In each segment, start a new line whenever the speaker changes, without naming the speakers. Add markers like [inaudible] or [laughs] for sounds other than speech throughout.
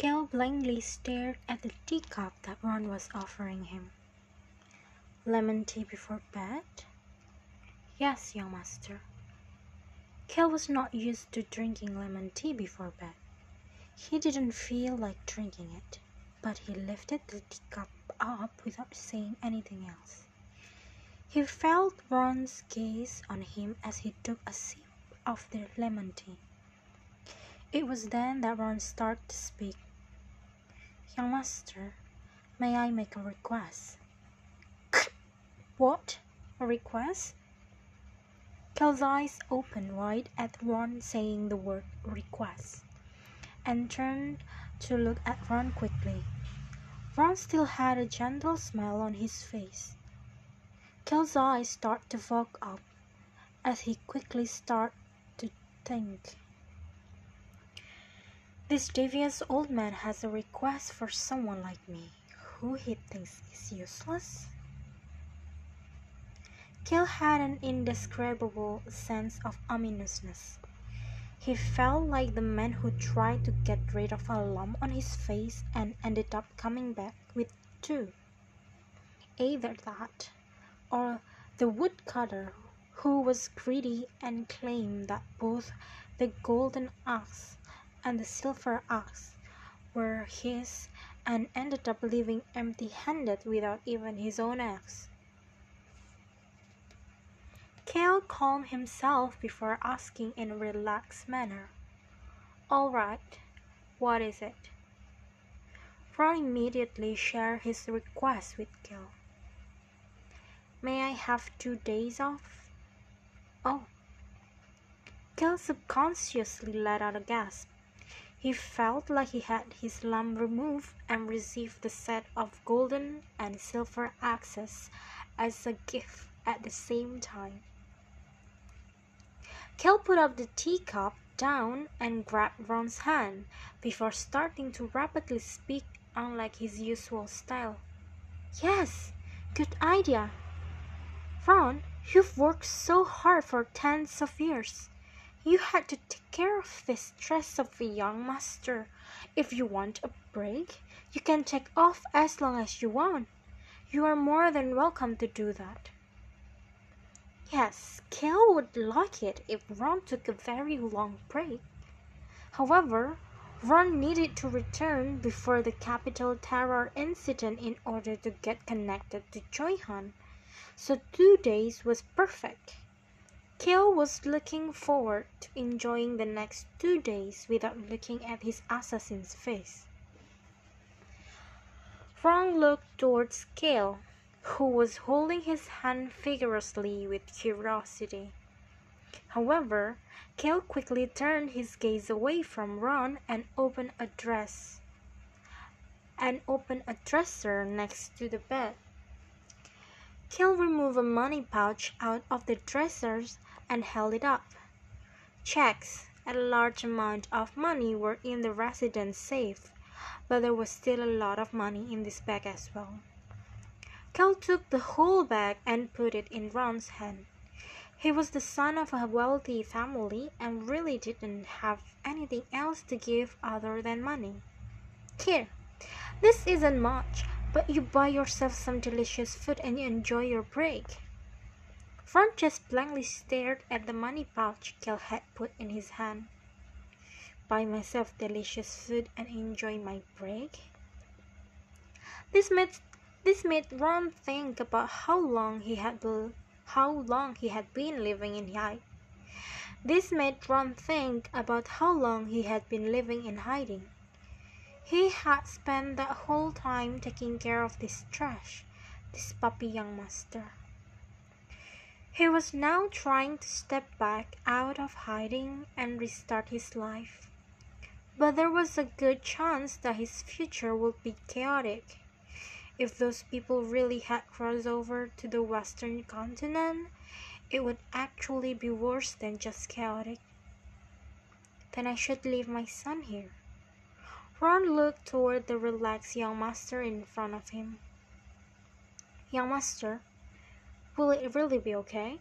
Kel blankly stared at the teacup that Ron was offering him. Lemon tea before bed? Yes, young master. Kel was not used to drinking lemon tea before bed. He didn't feel like drinking it, but he lifted the teacup up without saying anything else. He felt Ron's gaze on him as he took a sip of the lemon tea. It was then that Ron started to speak. Young master, may I make a request? What? A request? Kel's eyes opened wide at Ron saying the word request and turned to look at Ron quickly. Ron still had a gentle smile on his face. Kel's eyes started to fog up as he quickly started to think. This devious old man has a request for someone like me, who he thinks is useless. Kel had an indescribable sense of ominousness. He felt like the man who tried to get rid of a lump on his face and ended up coming back with two. Either that, or the woodcutter who was greedy and claimed that both the golden axe and the silver axe were his and ended up leaving empty handed without even his own axe. Kel calmed himself before asking in a relaxed manner. All right, what is it? Ron immediately shared his request with Kel. May I have two days off? Oh. Kel subconsciously let out a gasp. He felt like he had his lump removed and received the set of golden and silver axes as a gift at the same time. Kel put up the teacup down and grabbed Ron's hand before starting to rapidly speak unlike his usual style. Yes, good idea. Ron, you've worked so hard for tens of years. You had to take care of the stress of a young master. If you want a break, you can take off as long as you want. You are more than welcome to do that. Yes, Kel would like it if Ron took a very long break. However, Ron needed to return before the Capital Terror incident in order to get connected to Choi Han, so two days was perfect. Kel was looking forward to enjoying the next two days without looking at his assassin's face. Ron looked towards Kel who was holding his hand vigorously with curiosity. However, Kel quickly turned his gaze away from Ron and opened a dress and opened a dresser next to the bed. Kel removed a money pouch out of the dressers and held it up. Checks, and a large amount of money were in the residence safe, but there was still a lot of money in this bag as well. Kel took the whole bag and put it in Ron's hand. He was the son of a wealthy family and really didn't have anything else to give other than money. Here, this isn't much, but you buy yourself some delicious food and you enjoy your break. Ron just blankly stared at the money pouch Kel had put in his hand. Buy myself delicious food and enjoy my break? This made this made Ron think about how long he had been, how long he had been living in hiding. This made Ron think about how long he had been living in hiding. He had spent that whole time taking care of this trash, this puppy young master. He was now trying to step back out of hiding and restart his life. But there was a good chance that his future would be chaotic. If those people really had crossed over to the western continent, it would actually be worse than just chaotic. Then I should leave my son here. Ron looked toward the relaxed young master in front of him. Young master, will it really be okay?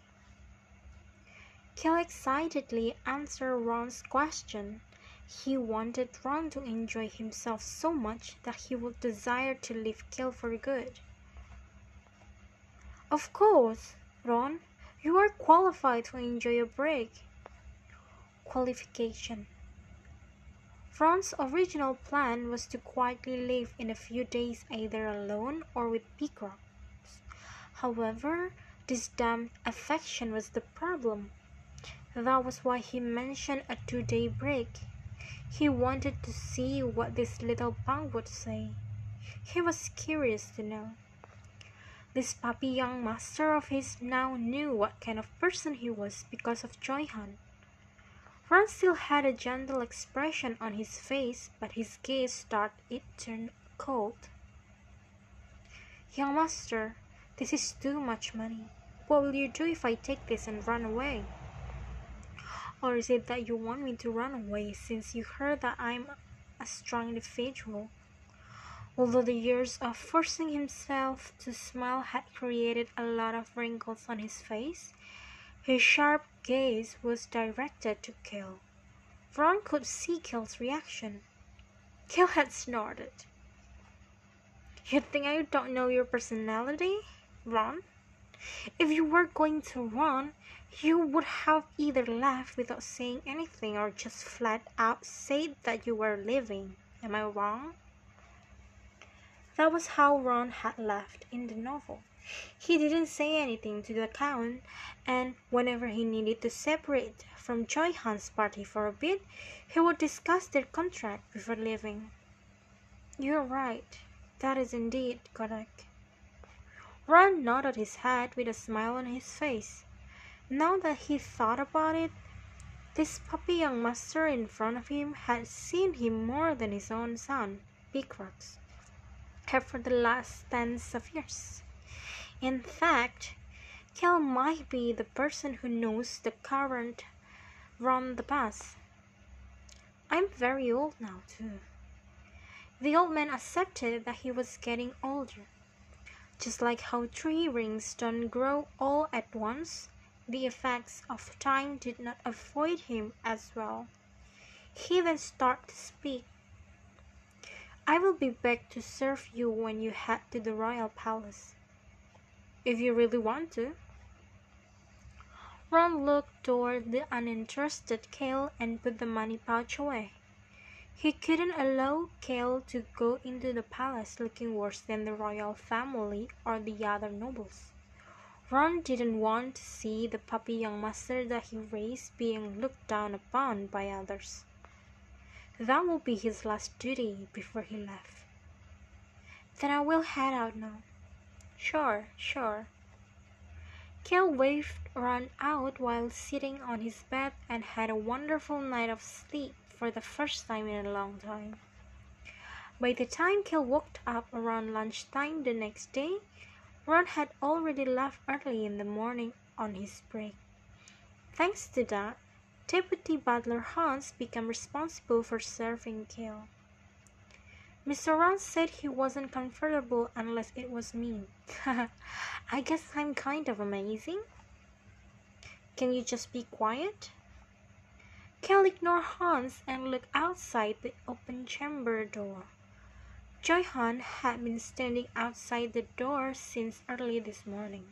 Kel excitedly answered Ron's question. He wanted Ron to enjoy himself so much that he would desire to leave Kale for good. Of course, Ron, you are qualified to enjoy a break. Qualification Ron's original plan was to quietly live in a few days either alone or with Beacrox. However, this damned affection was the problem. That was why he mentioned a two day break. He wanted to see what this little punk would say. He was curious to know. This puppy young master of his now knew what kind of person he was because of Choi Han. Ron still had a gentle expression on his face, but his gaze started it turned cold. Young master, this is too much money. What will you do if I take this and run away? Or is it that you want me to run away since you heard that I'm a strong individual? Although the years of forcing himself to smile had created a lot of wrinkles on his face, his sharp gaze was directed to Cale. Ron could see Cale's reaction. Cale had snorted. You think I don't know your personality, Ron? If you were going to run, you would have either laughed without saying anything or just flat out said that you were leaving. Am I wrong? That was how Ron had left in the novel. He didn't say anything to the Count, and whenever he needed to separate from Choi Han's party for a bit, he would discuss their contract before leaving. You're right. That is indeed correct. Ron nodded his head with a smile on his face. Now that he thought about it, this puppy young master in front of him had seen him more than his own son, Beacrox, had for the last tens of years. In fact, Kale might be the person who knows the current from the past. I'm very old now, too. The old man accepted that he was getting older. Just like how tree rings don't grow all at once, the effects of time did not avoid him as well. He then started to speak. I will be back to serve you when you head to the royal palace if you really want to. Ron looked toward the uninterested Kale and put the money pouch away. He couldn't allow Kale to go into the palace looking worse than the royal family or the other nobles. Ron didn't want to see the puppy young master that he raised being looked down upon by others. That would be his last duty before he left. Then I will head out now. Sure, sure. Kale waved Ron out while sitting on his bed and had a wonderful night of sleep for the first time in a long time. By the time Kale woke up around lunchtime the next day, Ron had already left early in the morning on his break. Thanks to that, Deputy Butler Hans became responsible for serving Kale. Mr. Ron said he wasn't comfortable unless it was me. [laughs] I guess I'm kind of amazing. Can you just be quiet? Kale ignored Hans and looked outside the open chamber door. Choi Han had been standing outside the door since early this morning.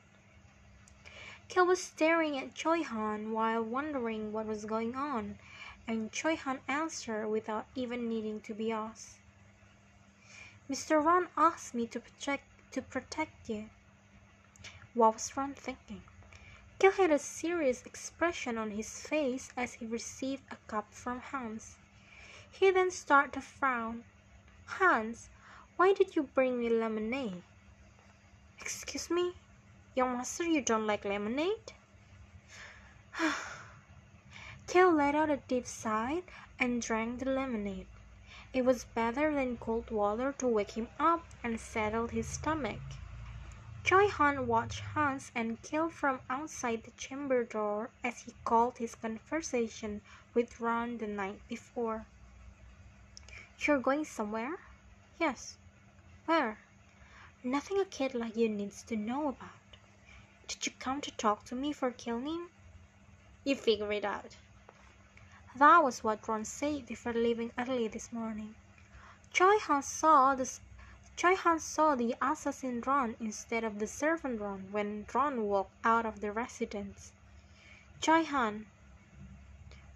Kale was staring at Choi Han while wondering what was going on, and Choi Han answered without even needing to be asked. Mr. Ron asked me to protect to protect you. What was Ron thinking? Kale had a serious expression on his face as he received a cup from Hans. He then started to frown. Hans, why did you bring me lemonade? Excuse me? Young master, you don't like lemonade? [sighs] Kale let out a deep sigh and drank the lemonade. It was better than cold water to wake him up and settle his stomach. Choi Han watched Hans and Kale from outside the chamber door as he called his conversation with Ron the night before. You're going somewhere? Yes. Where? Nothing a kid like you needs to know about. Did you come to talk to me for killing? You figure it out. That was what Ron said before leaving early this morning. Choi Han saw the Choi Han saw the assassin Ron instead of the servant Ron when Ron walked out of the residence. Choi Han.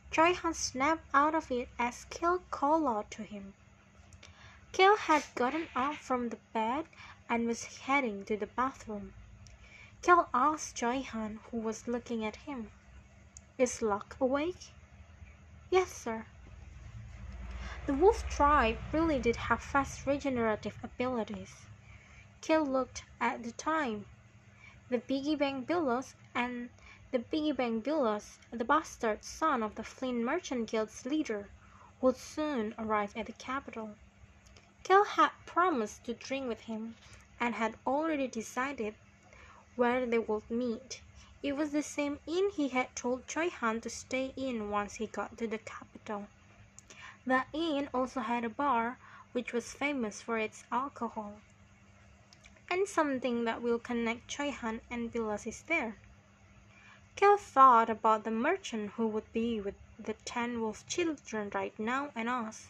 Choi Han snapped out of it as Kale called out to him. Kale had gotten up from the bed and was heading to the bathroom. Kale asked Choi Han, who was looking at him. Is Locke awake? Yes, sir. The wolf tribe really did have fast regenerative abilities. Kale looked at the time. The Biggie Bang Billos and the Biggie Bang Billos, the bastard son of the Flynn Merchant Guild's leader, would soon arrive at the capital. Kale had promised to drink with him and had already decided where they would meet. It was the same inn he had told Choi Han to stay in once he got to the capital. The inn also had a bar which was famous for its alcohol. And something that will connect Choi Han and Billos is there. Kale thought about the merchant who would be with the ten wolf children right now and asked,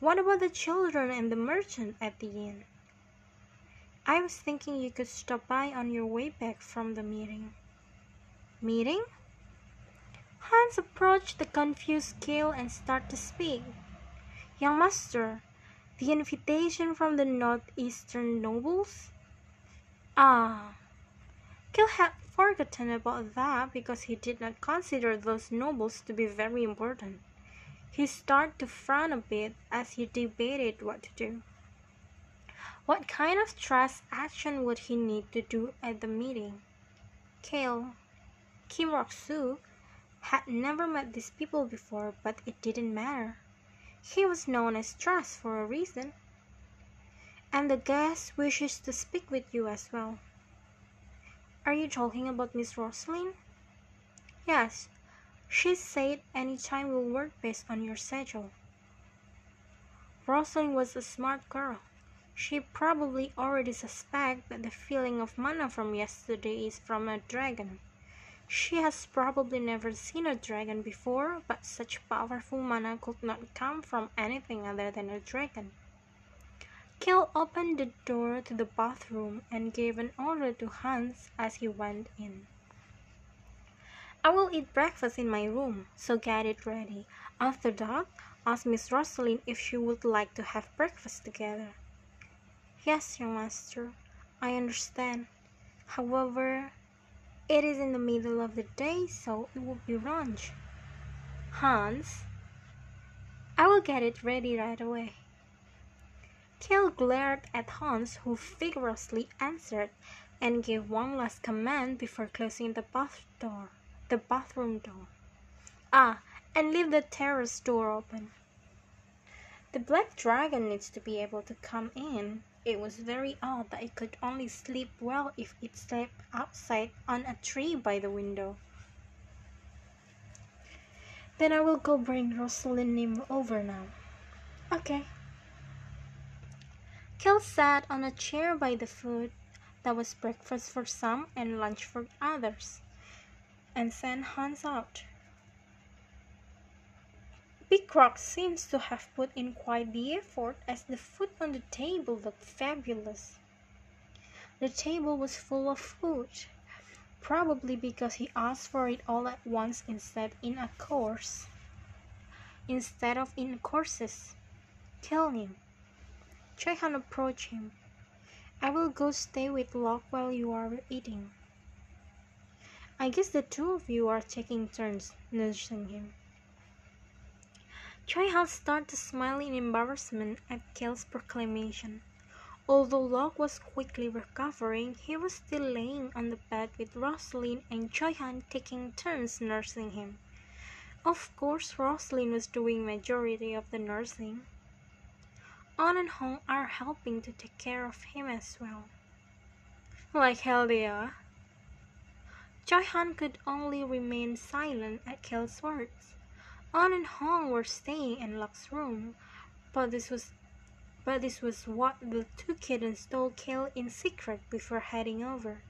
What about the children and the merchant at the inn? I was thinking you could stop by on your way back from the meeting. Meeting? Hans approached the confused Kale and started to speak. Young master, the invitation from the northeastern nobles? Ah. Kale had forgotten about that because he did not consider those nobles to be very important. He started to frown a bit as he debated what to do. What kind of trust action would he need to do at the meeting? Kale, Kim Rok-soo, had never met these people before, but it didn't matter. He was known as Trust for a reason. And the guest wishes to speak with you as well. Are you talking about Miss Rosalind? Yes, she said any time will work based on your schedule. Rosalind was a smart girl. She probably already suspects that the feeling of mana from yesterday is from a dragon. She has probably never seen a dragon before, but such powerful mana could not come from anything other than a dragon. Kale opened the door to the bathroom and gave an order to Hans as he went in. I will eat breakfast in my room, so get it ready. After that, ask Miss Rosalind if she would like to have breakfast together. Yes, young master, I understand. However, it is in the middle of the day, so it will be lunch. Hans, I will get it ready right away. Kale glared at Hans, who vigorously answered and gave one last command before closing the bath door, the bathroom door. Ah, and leave the terrace door open. The black dragon needs to be able to come in. It was very odd that it could only sleep well if it slept outside on a tree by the window. Then I will go bring Rosalind over now. Okay. Kale sat on a chair by the food that was breakfast for some and lunch for others, and sent Hans out. Beacrox seems to have put in quite the effort as the food on the table looked fabulous. The table was full of food, probably because he asked for it all at once instead in a course. Instead of in courses. Kill him. Choi Han approached him. I will go stay with Locke while you are eating. I guess the two of you are taking turns nursing him. Choi Han started smile in embarrassment at Kale's proclamation. Although Locke was quickly recovering, he was still laying on the bed with Rosalind and Choi Han taking turns nursing him. Of course, Rosalind was doing majority of the nursing. On and Hong are helping to take care of him as well. Like hell they are. Choi Han could only remain silent at Kale's words. On and Hong were staying in Locke's room, but this was but this was what the two kittens told Kale in secret before heading over.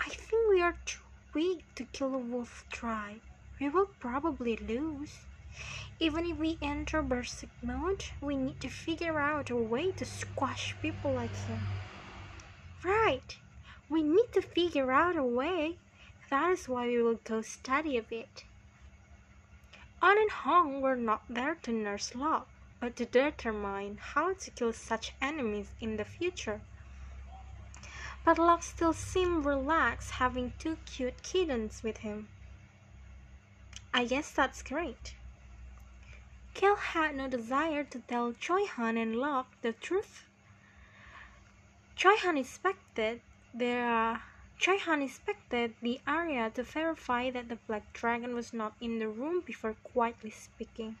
I think we are too weak to kill a wolf tribe, we will probably lose. Even if we enter Berserk mode, we need to figure out a way to squash people like him. Right! We need to figure out a way. That is why we will go study a bit. On and Hong were not there to nurse Locke, but to determine how to kill such enemies in the future. But Locke still seemed relaxed having two cute kittens with him. I guess that's great. Kel had no desire to tell Choi Han and Locke the truth. Choi Han inspected their uh, Choi Han inspected the area to verify that the black dragon was not in the room before quietly speaking.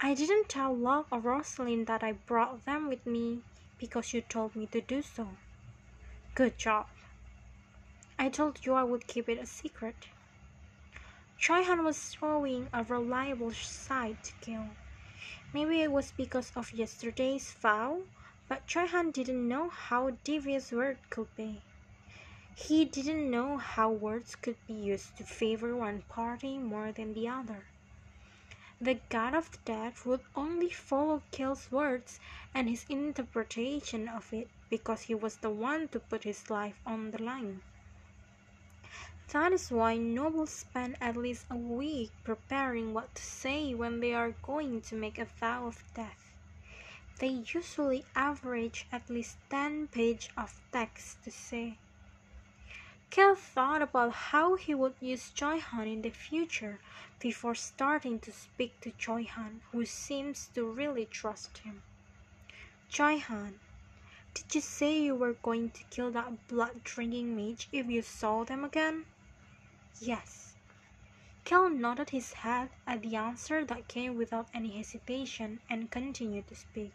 I didn't tell Locke or Rosalind that I brought them with me because you told me to do so. Good job. I told you I would keep it a secret. Choi Han was showing a reliable side to Gil. Maybe it was because of yesterday's vow, but Choi didn't know how devious words could be. He didn't know how words could be used to favor one party more than the other. The god of death would only follow Gil's words and his interpretation of it because he was the one to put his life on the line. That is why nobles spend at least a week preparing what to say when they are going to make a vow of death. They usually average at least 10 pages of text to say. Kel thought about how he would use Choi Han in the future before starting to speak to Choi Han, who seems to really trust him. Choi Han, did you say you were going to kill that blood drinking mage if you saw them again? Yes. Kel nodded his head at the answer that came without any hesitation and continued to speak.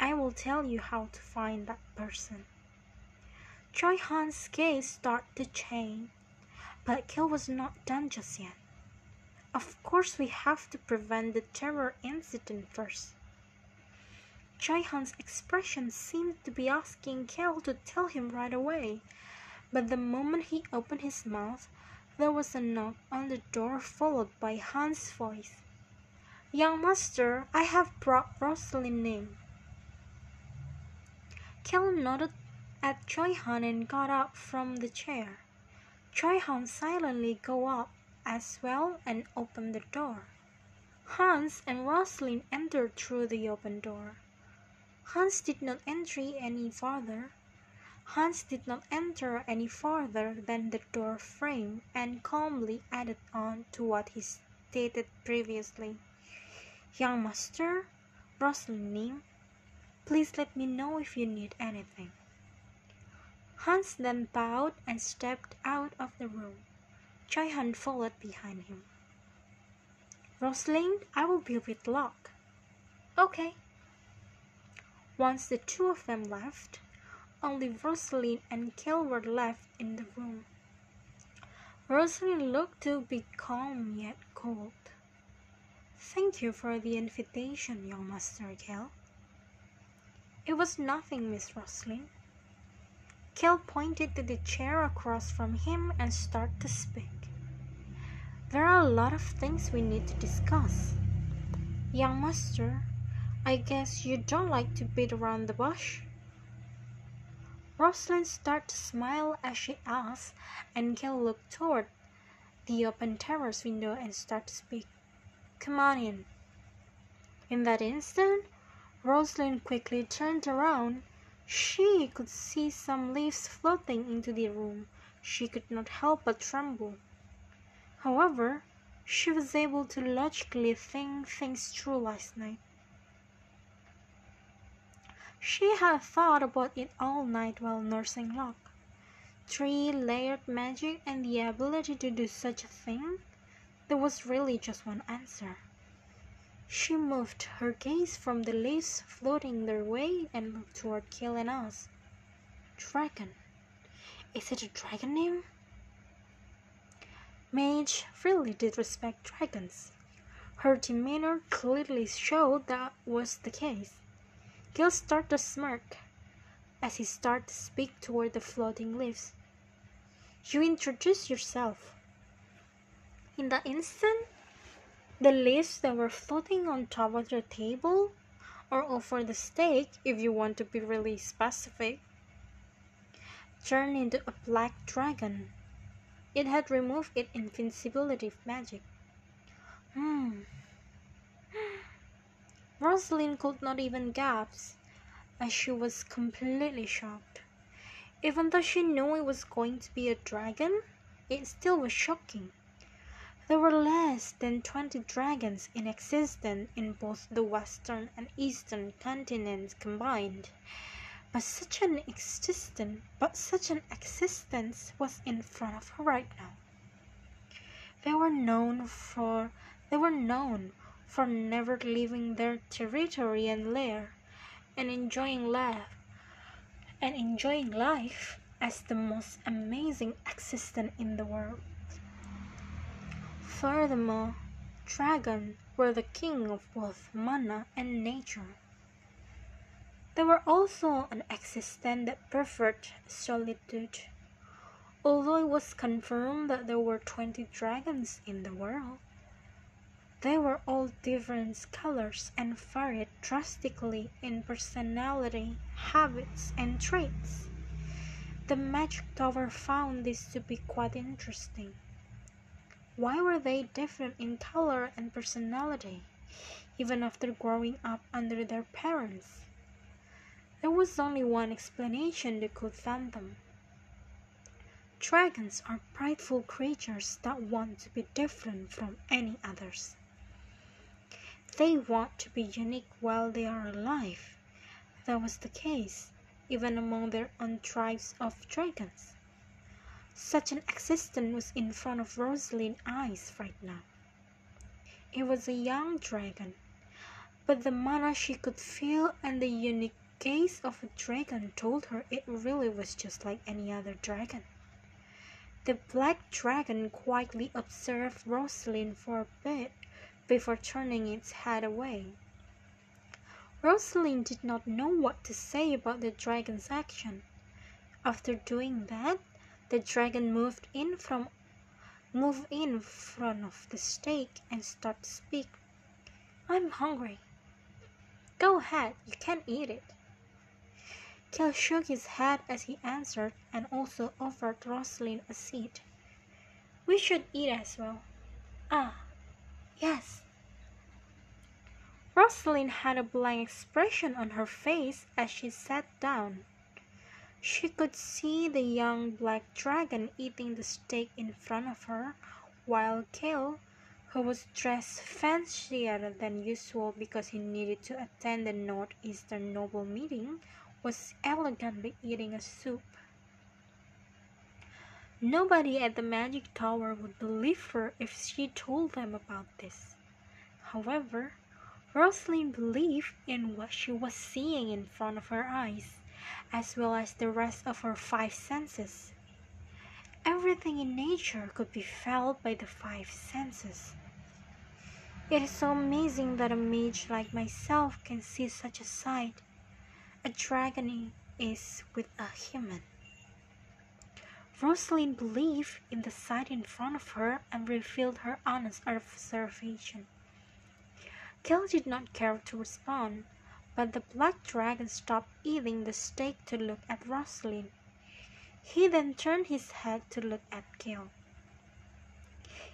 I will tell you how to find that person. Choi Han's gaze started to change, but Kel was not done just yet. Of course, we have to prevent the terror incident first. Choi Han's expression seemed to be asking Kel to tell him right away, but the moment he opened his mouth, there was a knock on the door followed by Han's voice. Young master, I have brought Rosalind in. Kel nodded at Choi Han and got up from the chair. Choi Han silently go up as well and opened the door. Hans and Rosalind entered through the open door. Hans did not enter any farther. Hans did not enter any farther than the door frame and calmly added on to what he stated previously. Young master, Rosalind please let me know if you need anything. Hans then bowed and stepped out of the room. Choi Han followed behind him. Rosalind, I will be with Locke. Okay. Once the two of them left, only Rosalind and Kel were left in the room. Rosalind looked to be calm yet cold. Thank you for the invitation, young Master Kel. It was nothing, Miss Rosalind. Kel pointed to the chair across from him and started to speak. There are a lot of things we need to discuss. Young Master, I guess you don't like to beat around the bush? Rosalind started to smile as she asked, and Kel looked toward the open terrace window and started to speak. Come on in. In that instant, Rosalind quickly turned around. She could see some leaves floating into the room. She could not help but tremble. However, she was able to logically think things through last night. She had thought about it all night while nursing Locke. Three layered magic and the ability to do such a thing? There was really just one answer. She moved her gaze from the leaves floating their way and looked toward and us. Dragon. Is it a dragon name? Mage really did respect dragons. Her demeanor clearly showed that was the case. Gil started to smirk as he started to speak toward the floating leaves. You introduce yourself. In the instant, the leaves that were floating on top of the table, or over the steak if you want to be really specific, turned into a black dragon. It had removed its invincibility magic. Hmm. [gasps] Rosalind could not even gasp, as she was completely shocked. Even though she knew it was going to be a dragon, it still was shocking. There were less than twenty dragons in existence in both the western and eastern continents combined. But such an existence, but such an existence was in front of her right now. They were known for they were known for never leaving their territory and lair, and enjoying life and enjoying life as the most amazing existence in the world. Furthermore, dragons were the king of both mana and nature. They were also an existence that preferred solitude, although it was confirmed that there were twenty dragons in the world. They were all different colors and varied drastically in personality, habits, and traits. The Magic Tower found this to be quite interesting. Why were they different in color and personality, even after growing up under their parents? There was only one explanation that could fathom. Dragons are prideful creatures that want to be different from any others. They want to be unique while they are alive. That was the case even among their own tribes of dragons. Such an existence was in front of Rosalind's eyes right now. It was a young dragon, but the mana she could feel and the unique gaze of a dragon told her it really was just like any other dragon. The black dragon quietly observed Rosalind for a bit before turning its head away. Rosalind did not know what to say about the dragon's action. After doing that, the dragon moved in from moved in front of the steak and started to speak. I'm hungry. Go ahead, you can eat it. Kel shook his head as he answered and also offered Rosalind a seat. We should eat as well. Ah, Yes. Rosalind had a blank expression on her face as she sat down. She could see the young black dragon eating the steak in front of her, while Cale, who was dressed fancier than usual because he needed to attend the Northeastern Noble meeting, was elegantly eating a soup. Nobody at the Magic Tower would believe her if she told them about this. However, Rosalind believed in what she was seeing in front of her eyes, as well as the rest of her five senses. Everything in nature could be felt by the five senses. It is so amazing that a mage like myself can see such a sight. A dragon is with a human. Rosalind believed in the sight in front of her and revealed her honest observation. Kel did not care to respond, but the black dragon stopped eating the steak to look at Rosalind. He then turned his head to look at Kel.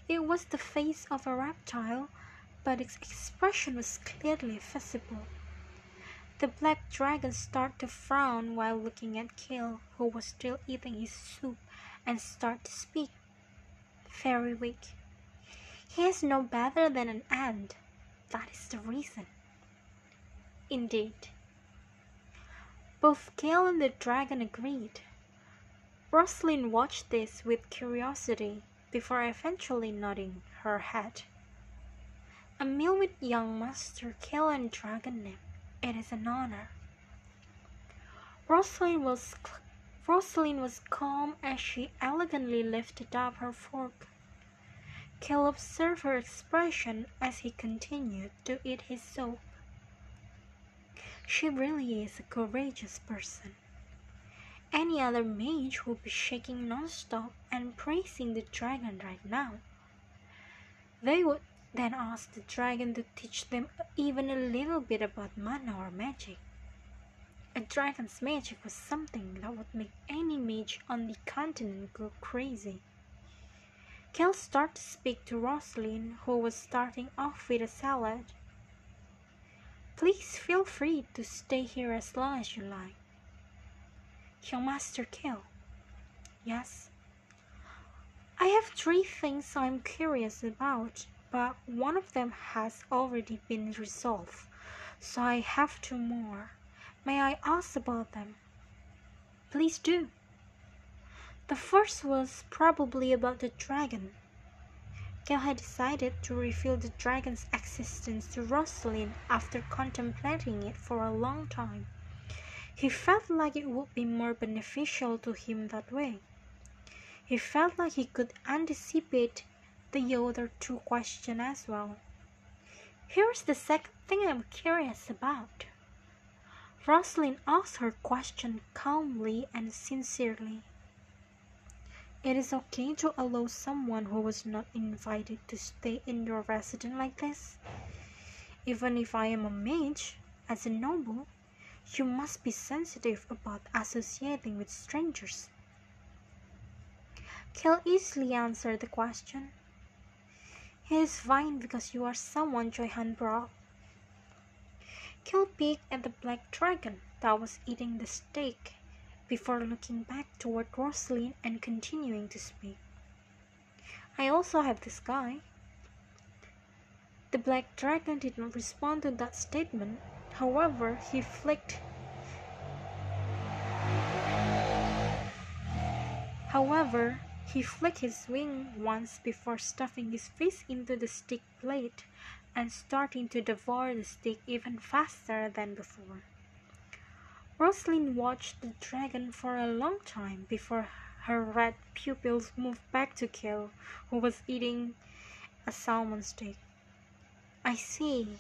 It was the face of a reptile, but its expression was clearly visible. The black dragon started to frown while looking at Kel, who was still eating his soup and start to speak. Very weak. He is no better than an ant. That is the reason. Indeed. Both Cale and the dragon agreed. Rosalind watched this with curiosity before eventually nodding her head. A meal with young Master Cale and Dragon. It is an honor. Rosalind was Rosalind was calm as she elegantly lifted up her fork. Cale observed her expression as he continued to eat his soup. She really is a courageous person. Any other mage would be shaking non-stop and praising the dragon right now. They would then ask the dragon to teach them even a little bit about mana or magic. A dragon's magic was something that would make any mage on the continent go crazy. Kel started to speak to Rosalind, who was starting off with a salad. Please feel free to stay here as long as you like. Young Master Kel. Yes. I have three things I'm curious about, but one of them has already been resolved, so I have two more. May I ask about them? Please do. The first was probably about the dragon. Kel had decided to reveal the dragon's existence to Rosalind after contemplating it for a long time. He felt like it would be more beneficial to him that way. He felt like he could anticipate the other two questions as well. Here's the second thing I'm curious about. Rosalind asked her question calmly and sincerely. It is okay to allow someone who was not invited to stay in your residence like this? Even if I am a mage, as a noble, you must be sensitive about associating with strangers. Kel easily answered the question. It is fine because you are someone Choi Han brought. Kel peeked at the black dragon that was eating the steak before looking back toward Rosalind and continuing to speak. I also have this guy. The black dragon did not respond to that statement. However, he flicked However, he flicked his wing once before stuffing his face into the stick plate and starting to devour the steak even faster than before. Rosalind watched the dragon for a long time before her red pupils moved back to Kel, who was eating a salmon steak. I see.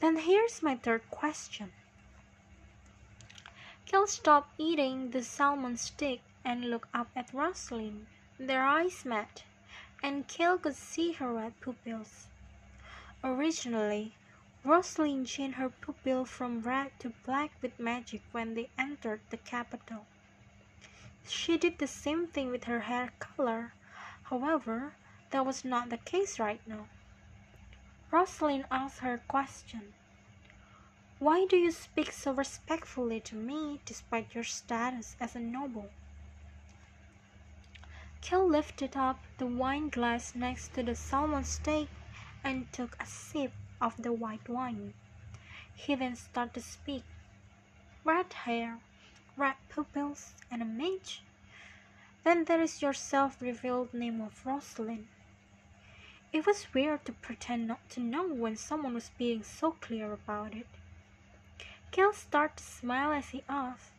Then here's my third question. Kel stopped eating the salmon steak and looked up at Rosalind. Their eyes met, and Kel could see her red pupils. Originally, Rosalind changed her pupil from red to black with magic when they entered the capital. She did the same thing with her hair color. However, that was not the case right now. Rosalind asked her question. Why do you speak so respectfully to me despite your status as a noble? Kel lifted up the wine glass next to the salmon steak and took a sip of the white wine. He then started to speak. Red hair, red pupils, and a mage. Then there is your self-revealed name of Rosalind. It was weird to pretend not to know when someone was being so clear about it. Kel started to smile as he asked,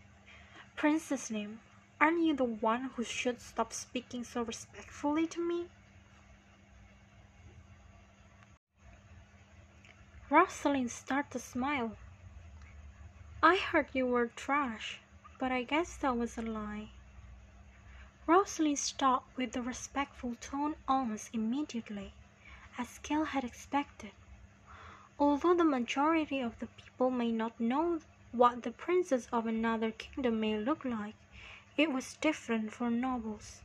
Princess name, aren't you the one who should stop speaking so respectfully to me? Rosalind started to smile. I heard you were trash, but I guess that was a lie. Rosalind stopped with the respectful tone almost immediately, as Kel had expected. Although the majority of the people may not know what the princess of another kingdom may look like, it was different for nobles.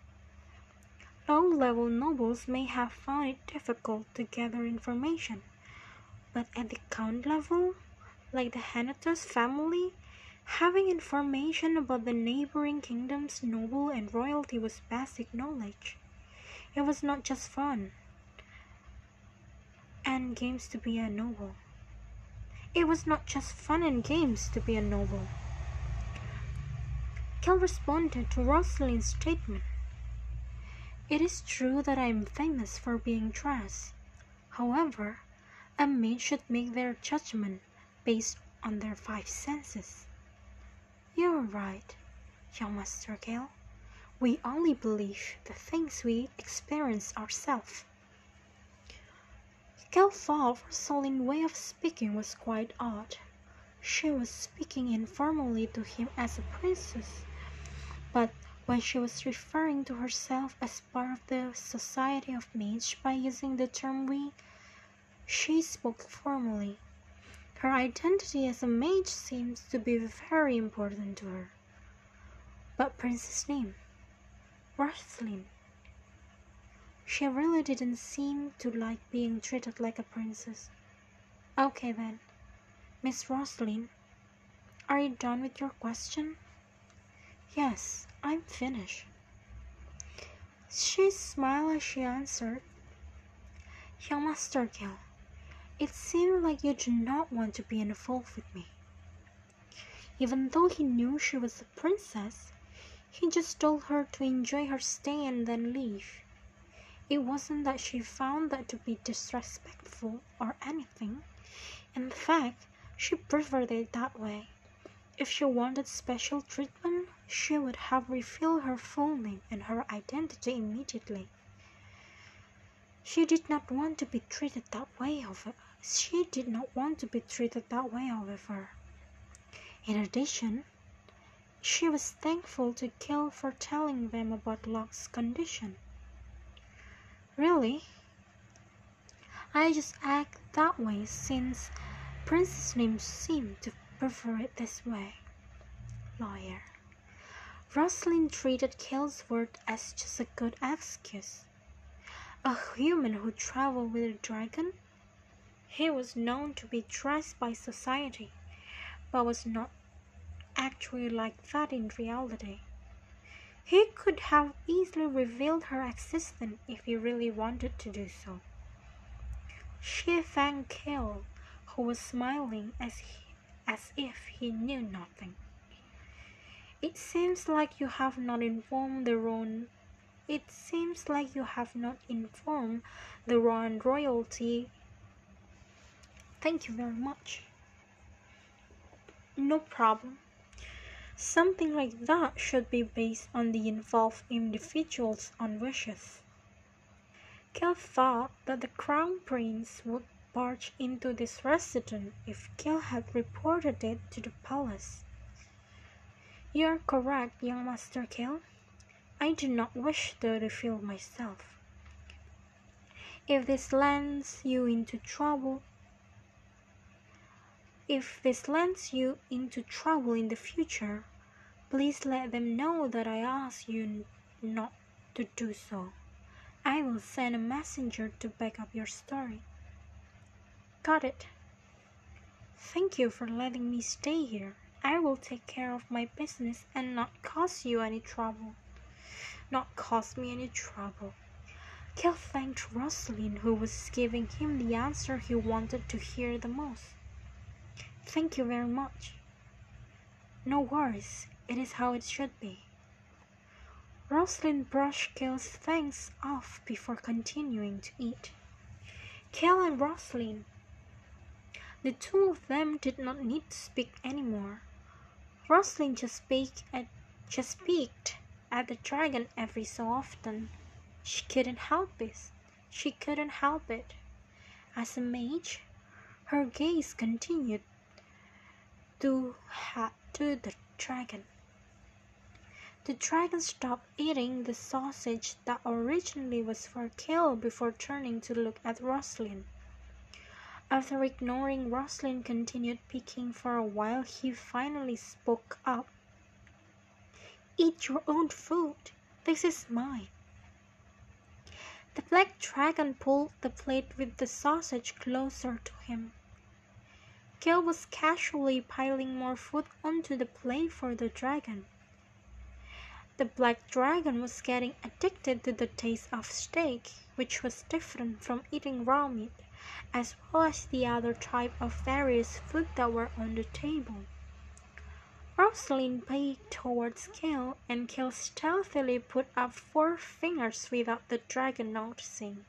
Low level nobles may have found it difficult to gather information but at the count level, like the Henituse family, having information about the neighboring kingdom's noble and royalty was basic knowledge. It was not just fun and games to be a noble. It was not just fun and games to be a noble. Kel responded to Rosalind's statement. It is true that I am famous for being dressed. However, a man should make their judgment based on their five senses. You are right, young Master Kel. We only believe the things we experience ourselves. Thought Rosalind's way of speaking was quite odd. She was speaking informally to him as a princess, but When she was referring to herself as part of the Society of Mage by using the term we, she spoke formally. Her identity as a mage seems to be very important to her. But Prince's name? Rosalind. She really didn't seem to like being treated like a princess. Okay then, Miss Rosalind, are you done with your question? Yes, I'm finished. She smiled as she answered. Young Master Gil, it seemed like you did not want to be involved with me. Even though he knew she was a princess, he just told her to enjoy her stay and then leave. It wasn't that she found that to be disrespectful or anything. In fact, she preferred it that way. If she wanted special treatment, she would have revealed her full name and her identity immediately. She did not want to be treated that way, however. She did not want to be treated that way, however. In addition, she was thankful to Gil for telling them about Locke's condition. Really? I just act that way since Prince's name seemed to prefer it this way. Lawyer. Rosalind treated Gil's word as just a good excuse. A human who traveled with a dragon? He was known to be dressed by society, but was not actually like that in reality. He could have easily revealed her existence if he really wanted to do so. She thanked Gil, who was smiling as, he, as if he knew nothing. It seems like you have not informed the Roan. It seems like you have not informed the Roan royalty. Thank you very much. No problem. Something like that should be based on the involved individual's own wishes. Gil thought that the crown prince would barge into this residence if Gil had reported it to the palace. You are correct, young Master Gil. I do not wish to reveal myself. If this lands you into trouble, if this lands you into trouble in the future, please let them know that I ask you not to do so. I will send a messenger to back up your story. Got it. Thank you for letting me stay here. I will take care of my business and not cause you any trouble. Not cause me any trouble. Gil thanked Rosalind, who was giving him the answer he wanted to hear the most. Thank you very much. No worries, it is how it should be. Rosalind brushed Gil's thanks off before continuing to eat. Gil and Rosalind. The two of them did not need to speak anymore. Rosalind just speak at just peeked at the dragon every so often. She couldn't help it. She couldn't help it. As a mage, her gaze continued to, to the dragon. The dragon stopped eating the sausage that originally was for Gil before turning to look at Rosalind. After ignoring Rosalind continued picking for a while, he finally spoke up. Eat your own food. This is mine. The black dragon pulled the plate with the sausage closer to him. Gil was casually piling more food onto the plate for the dragon. The black dragon was getting addicted to the taste of steak, which was different from eating raw meat, as well as the other type of various food that were on the table. Rosalind peeked towards Gil, and Gil stealthily put up four fingers without the dragon noticing.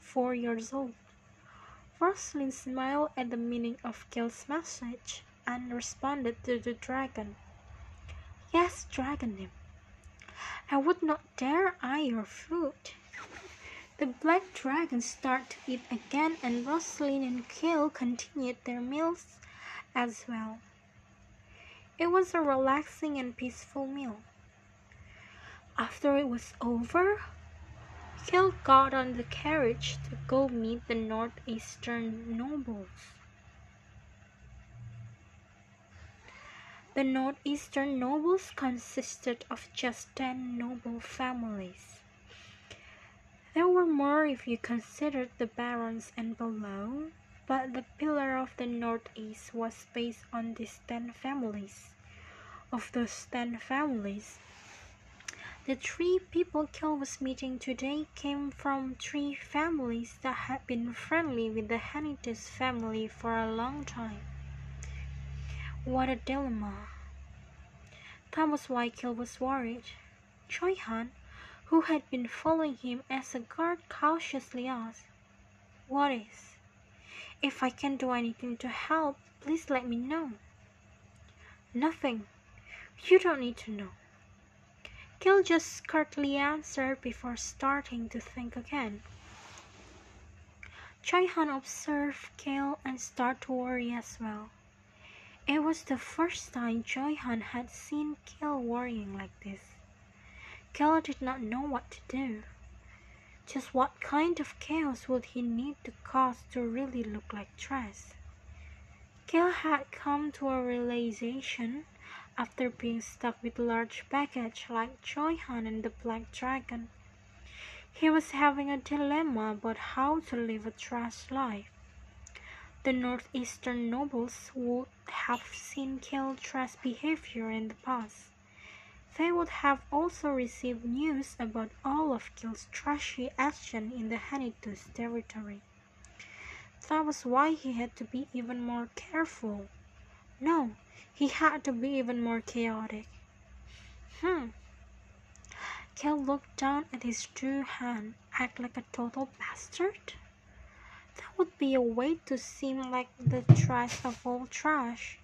Four years old. Rosalind smiled at the meaning of Gil's message and responded to the dragon. Yes, dragon nymph. I would not dare eye your food. The black dragon started to eat again, and Rosalind and Gil continued their meals as well. It was a relaxing and peaceful meal. After it was over, Cale got on the carriage to go meet the northeastern nobles. The northeastern nobles consisted of just ten noble families. There were more if you considered the barons and below, but the pillar of the northeast was based on these ten families. Of those ten families, the three people Cale was meeting today came from three families that had been friendly with the Henituse family for a long time. What a dilemma. That was why Cale was worried. Choi Han, who had been following him as a guard, cautiously asked, What is? If I can do anything to help, please let me know. Nothing. You don't need to know. Cale just curtly answered before starting to think again. Choi Han observed Cale and started to worry as well. It was the first time Choi Han had seen Cale worrying like this. Cale did not know what to do. Just what kind of chaos would he need to cause to really look like Tress? Cale had come to a realization after being stuck with a large baggage like Choi Han and the Black Dragon. He was having a dilemma about how to live a Tress life. The northeastern nobles would have seen Cale Tress behavior in the past. They would have also received news about all of Cale's trashy action in the Henituse territory. That was why he had to be even more careful. No, he had to be even more chaotic. Hmm. Cale looked down at his true hand, act like a total bastard? That would be a way to seem like the trash of all trash.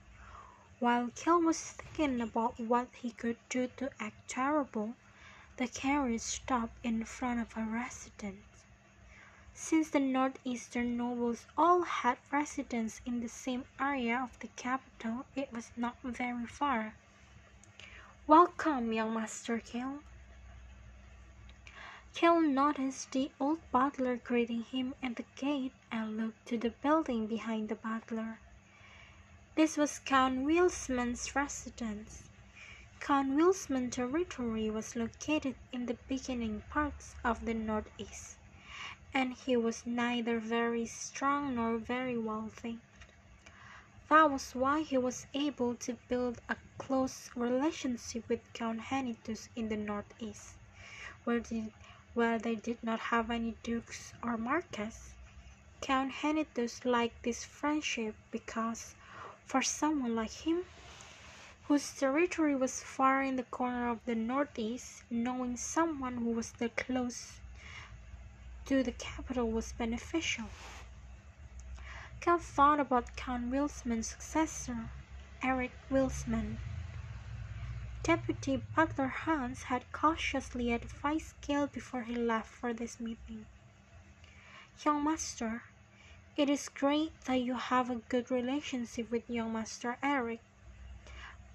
While Cale was thinking about what he could do to act terrible, the carriage stopped in front of a residence. Since the northeastern nobles all had residence in the same area of the capital, it was not very far. Welcome, young Master Cale. Cale noticed the old butler greeting him at the gate and looked to the building behind the butler. This was Count Wilsman's residence. Count Wilsman's territory was located in the beginning parts of the northeast, and he was neither very strong nor very wealthy. That was why he was able to build a close relationship with Count Henituse in the northeast, where the where they did not have any dukes or marquesses. Count Henituse liked this friendship because, for someone like him, whose territory was far in the corner of the northeast, knowing someone who was that close to the capital was beneficial. Cale thought about Count Wilsman's successor, Eric Wilsman. Deputy Butler Hans had cautiously advised Cale before he left for this meeting. Young Master, it is great that you have a good relationship with young Master Eric,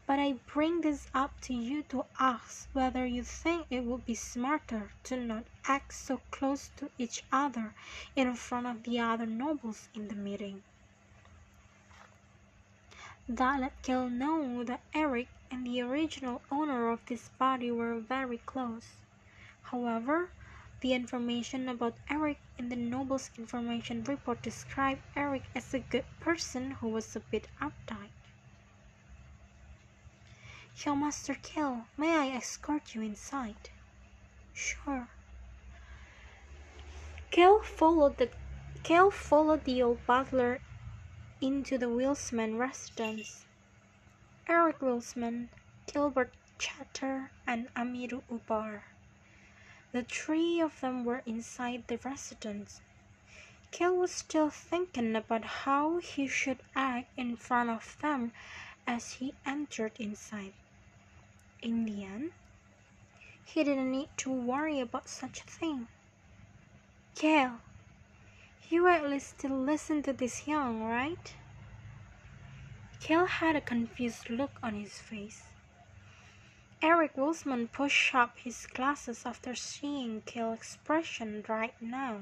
but I bring this up to you to ask whether you think it would be smarter to not act so close to each other in front of the other nobles in the meeting. Cale know that Eric and the original owner of this body were very close. However, the information about Eric in the Noble's information report described Eric as a good person who was a bit uptight. Young Master Cale, may I escort you inside? Sure. Cale followed the Cale followed the old butler into the Wilsman residence. Eric Wilsman, Gilbert Chatter, and Amiru Ubar. The three of them were inside the residence. Cale was still thinking about how he should act in front of them as he entered inside. In the end, he didn't need to worry about such a thing. Cale, you at least still listen to this young, right? Cale had a confused look on his face. Eric Wilsman pushed up his glasses after seeing Cale's expression right now.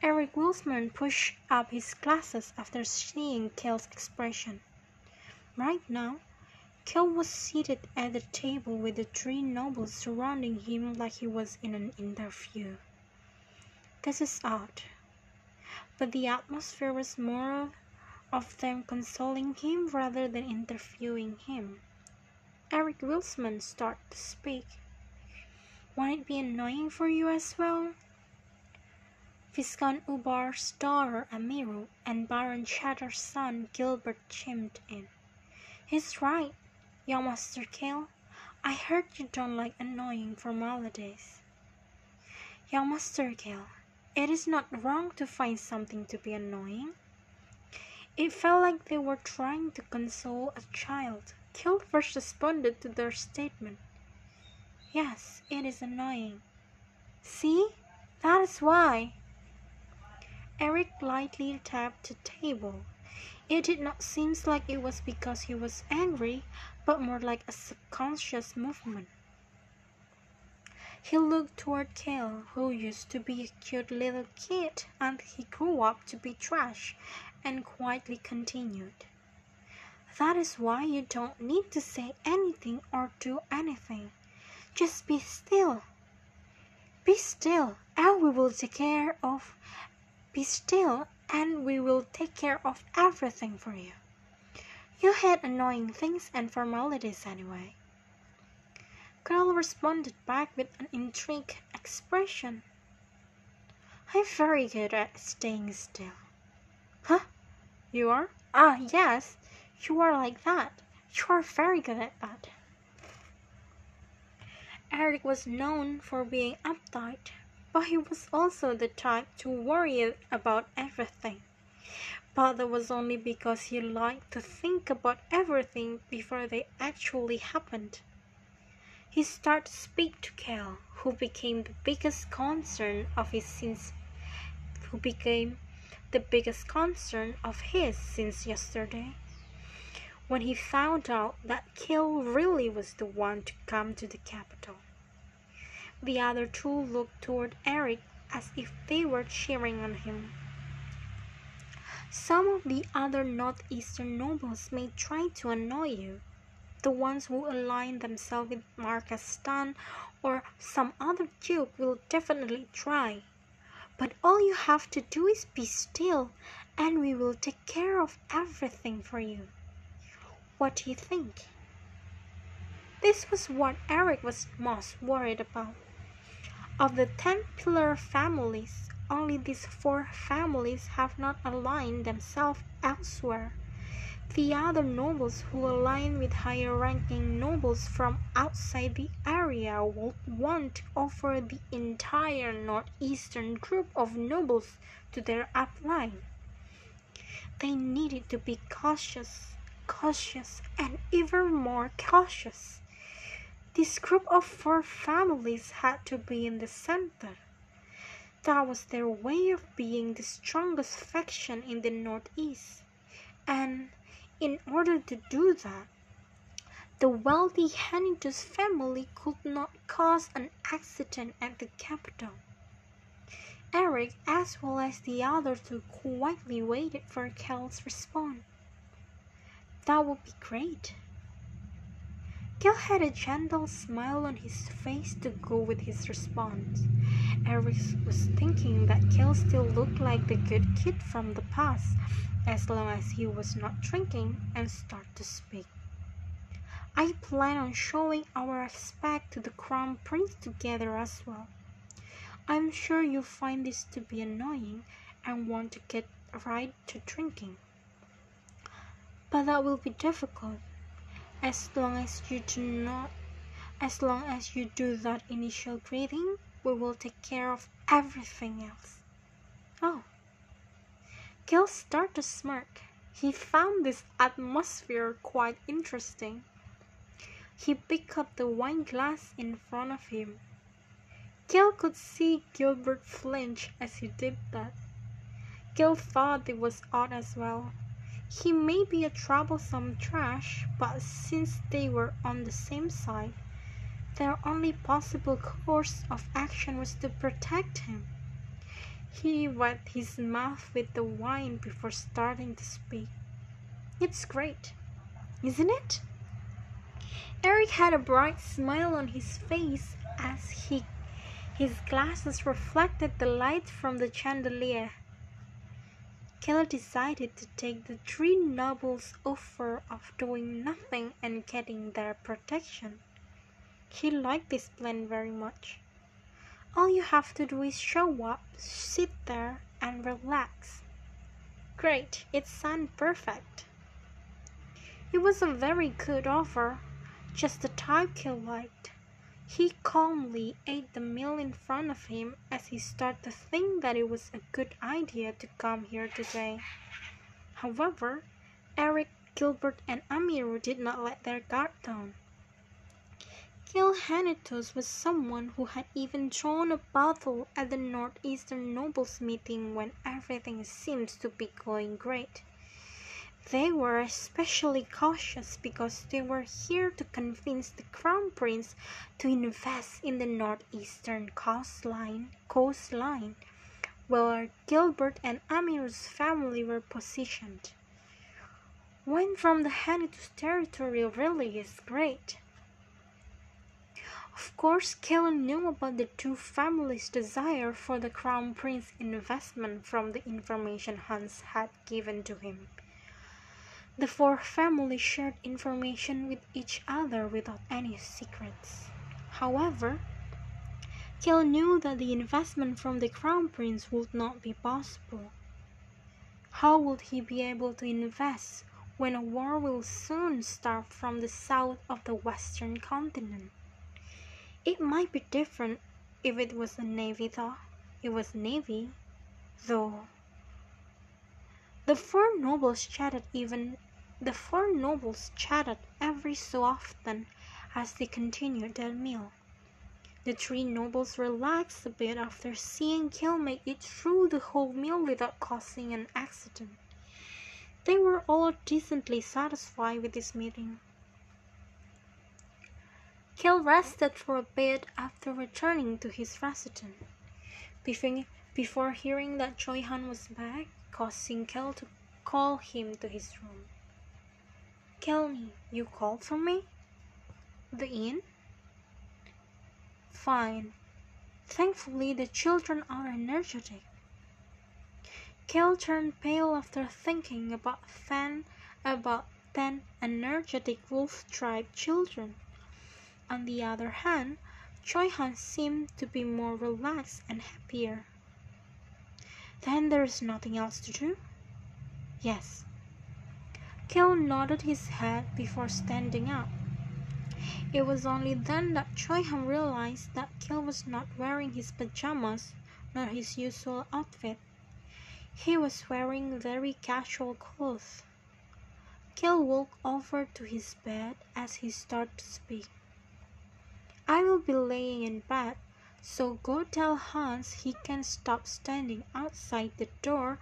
Eric Wilsman pushed up his glasses after seeing Cale's expression. Right now, Cale was seated at the table with the three nobles surrounding him like he was in an interview. This is odd, but the atmosphere was more of them consoling him rather than interviewing him. Eric Wilsman started to speak. Won't it be annoying for you as well? Viscount Ubar's daughter Amiru and Baron Chatter's son Gilbert chimed in. He's right, young Master Cale. I heard you don't like annoying formalities. Young Master Cale, it is not wrong to find something to be annoying. It felt like they were trying to console a child. Cale first responded to their statement. Yes, it is annoying. See? That is why. Eric lightly tapped the table. It did not seem like it was because he was angry, but more like a subconscious movement. He looked toward Cale, who used to be a cute little kid and he grew up to be trash, and quietly continued. That is why you don't need to say anything or do anything. Just be still. Be still, and we will take care of be still, and we will take care of everything for you. You hate annoying things and formalities anyway. Cale responded back with an intrigued expression. I'm very good at staying still. Huh? You are? Ah, yes, you are like that. You are very good at that. Eric was known for being uptight, but he was also the type to worry about everything. But that was only because he liked to think about everything before they actually happened. He started to speak to Cale, who became the biggest concern of his since who became the biggest concern of his since yesterday. When he found out that Cale really was the one to come to the capital. The other two looked toward Eric as if they were cheering on him. Some of the other northeastern nobles may try to annoy you. The ones who align themselves with Marquess Stan or some other duke will definitely try. But all you have to do is be still, and we will take care of everything for you. What do you think? This was what Eric was most worried about. Of the ten pillar families, only these four families have not aligned themselves elsewhere. The other nobles who align with higher ranking nobles from outside the area will want to offer the entire northeastern group of nobles to their upline. They needed to be cautious, cautious, and even more cautious. This group of four families had to be in the center. That was their way of being the strongest faction in the Northeast. And in order to do that, the wealthy Henituse family could not cause an accident at the capital. Eric, as well as the other two, quietly waited for Cale's response. That would be great. Cale had a gentle smile on his face to go with his response. Eric was thinking that Cale still looked like the good kid from the past, as long as he was not drinking, and started to speak. I plan on showing our respect to the crown prince together as well. I'm sure you find this to be annoying and want to get right to drinking. But that will be difficult as long as you do not as long as you do that initial greeting we will take care of everything else. Oh. Gil started to smirk. He found this atmosphere quite interesting. He picked up the wine glass in front of him. Gil could see Gilbert flinch as he did that. Gil thought it was odd as well. He may be a troublesome trash, but since they were on the same side, their only possible course of action was to protect him. He wet his mouth with the wine before starting to speak. It's great, isn't it? Eric had a bright smile on his face as he his glasses reflected the light from the chandelier. Cale decided to take the three nobles' offer of doing nothing and getting their protection. He liked this plan very much. All you have to do is show up, sit there, and relax. Great, it sounded perfect. It was a very good offer, just the type Cale liked. He calmly ate the meal in front of him as he started to think that it was a good idea to come here today. However, Eric, Gilbert, and Amiru did not let their guard down. Gil Henituse was someone who had even drawn a battle at the Northeastern Nobles meeting when everything seems to be going great. They were especially cautious because they were here to convince the Crown Prince to invest in the northeastern coastline, coastline where Gilbert and Amir's family were positioned. One from the Henituse territory really is great. Of course, Cale knew about the two families' desire for the Crown Prince investment from the information Hans had given to him. The four families shared information with each other without any secrets. However, Cale knew that the investment from the Crown Prince would not be possible. How would he be able to invest when a war will soon start from the south of the western continent? It might be different if it was a navy though. It was navy, though. The four nobles chatted even the four nobles chatted every so often as they continued their meal. The three nobles relaxed a bit after seeing Cale make it through the whole meal without causing an accident. They were all decently satisfied with this meeting. Cale rested for a bit after returning to his residence. Before hearing that Choi Han was back, causing Cale to call him to his room. Tell me, you called for me? The inn? Fine. Thankfully, the children are energetic. Cale turned pale after thinking about ten, about ten energetic wolf-tribe children. On the other hand, Choi Han seemed to be more relaxed and happier. Then there is nothing else to do? Yes. Cale nodded his head before standing up. It was only then that Choi Han realized that Cale was not wearing his pajamas nor his usual outfit. He was wearing very casual clothes. Cale walked over to his bed as he started to speak. I will be laying in bed, so go tell Hans he can stop standing outside the door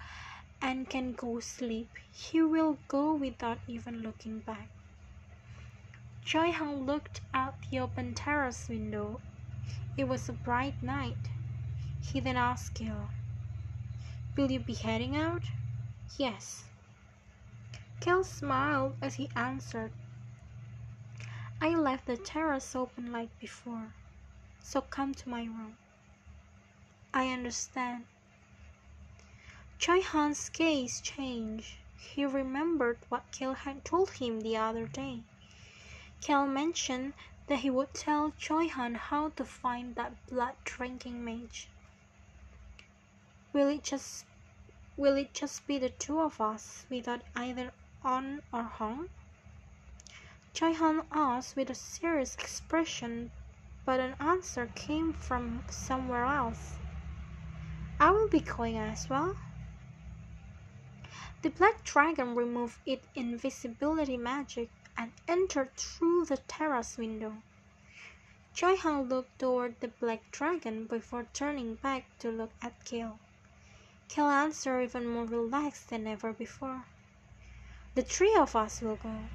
and can go sleep, he will go without even looking back. Choi Han looked out the open terrace window. It was a bright night. He then asked Cale, Will you be heading out? Yes. Cale smiled as he answered, I left the terrace open like before, so come to my room. I understand. Choi Han's gaze changed. He remembered what Cale had told him the other day. Cale mentioned that he would tell Choi Han how to find that blood drinking mage. Will it just will it just be the two of us without either On or Hong? Han asked with a serious expression, but an answer came from somewhere else. I will be going as well. The black dragon removed its invisibility magic and entered through the terrace window. Choi Han looked toward the black dragon before turning back to look at Cale. Cale answered even more relaxed than ever before. The three of us will go.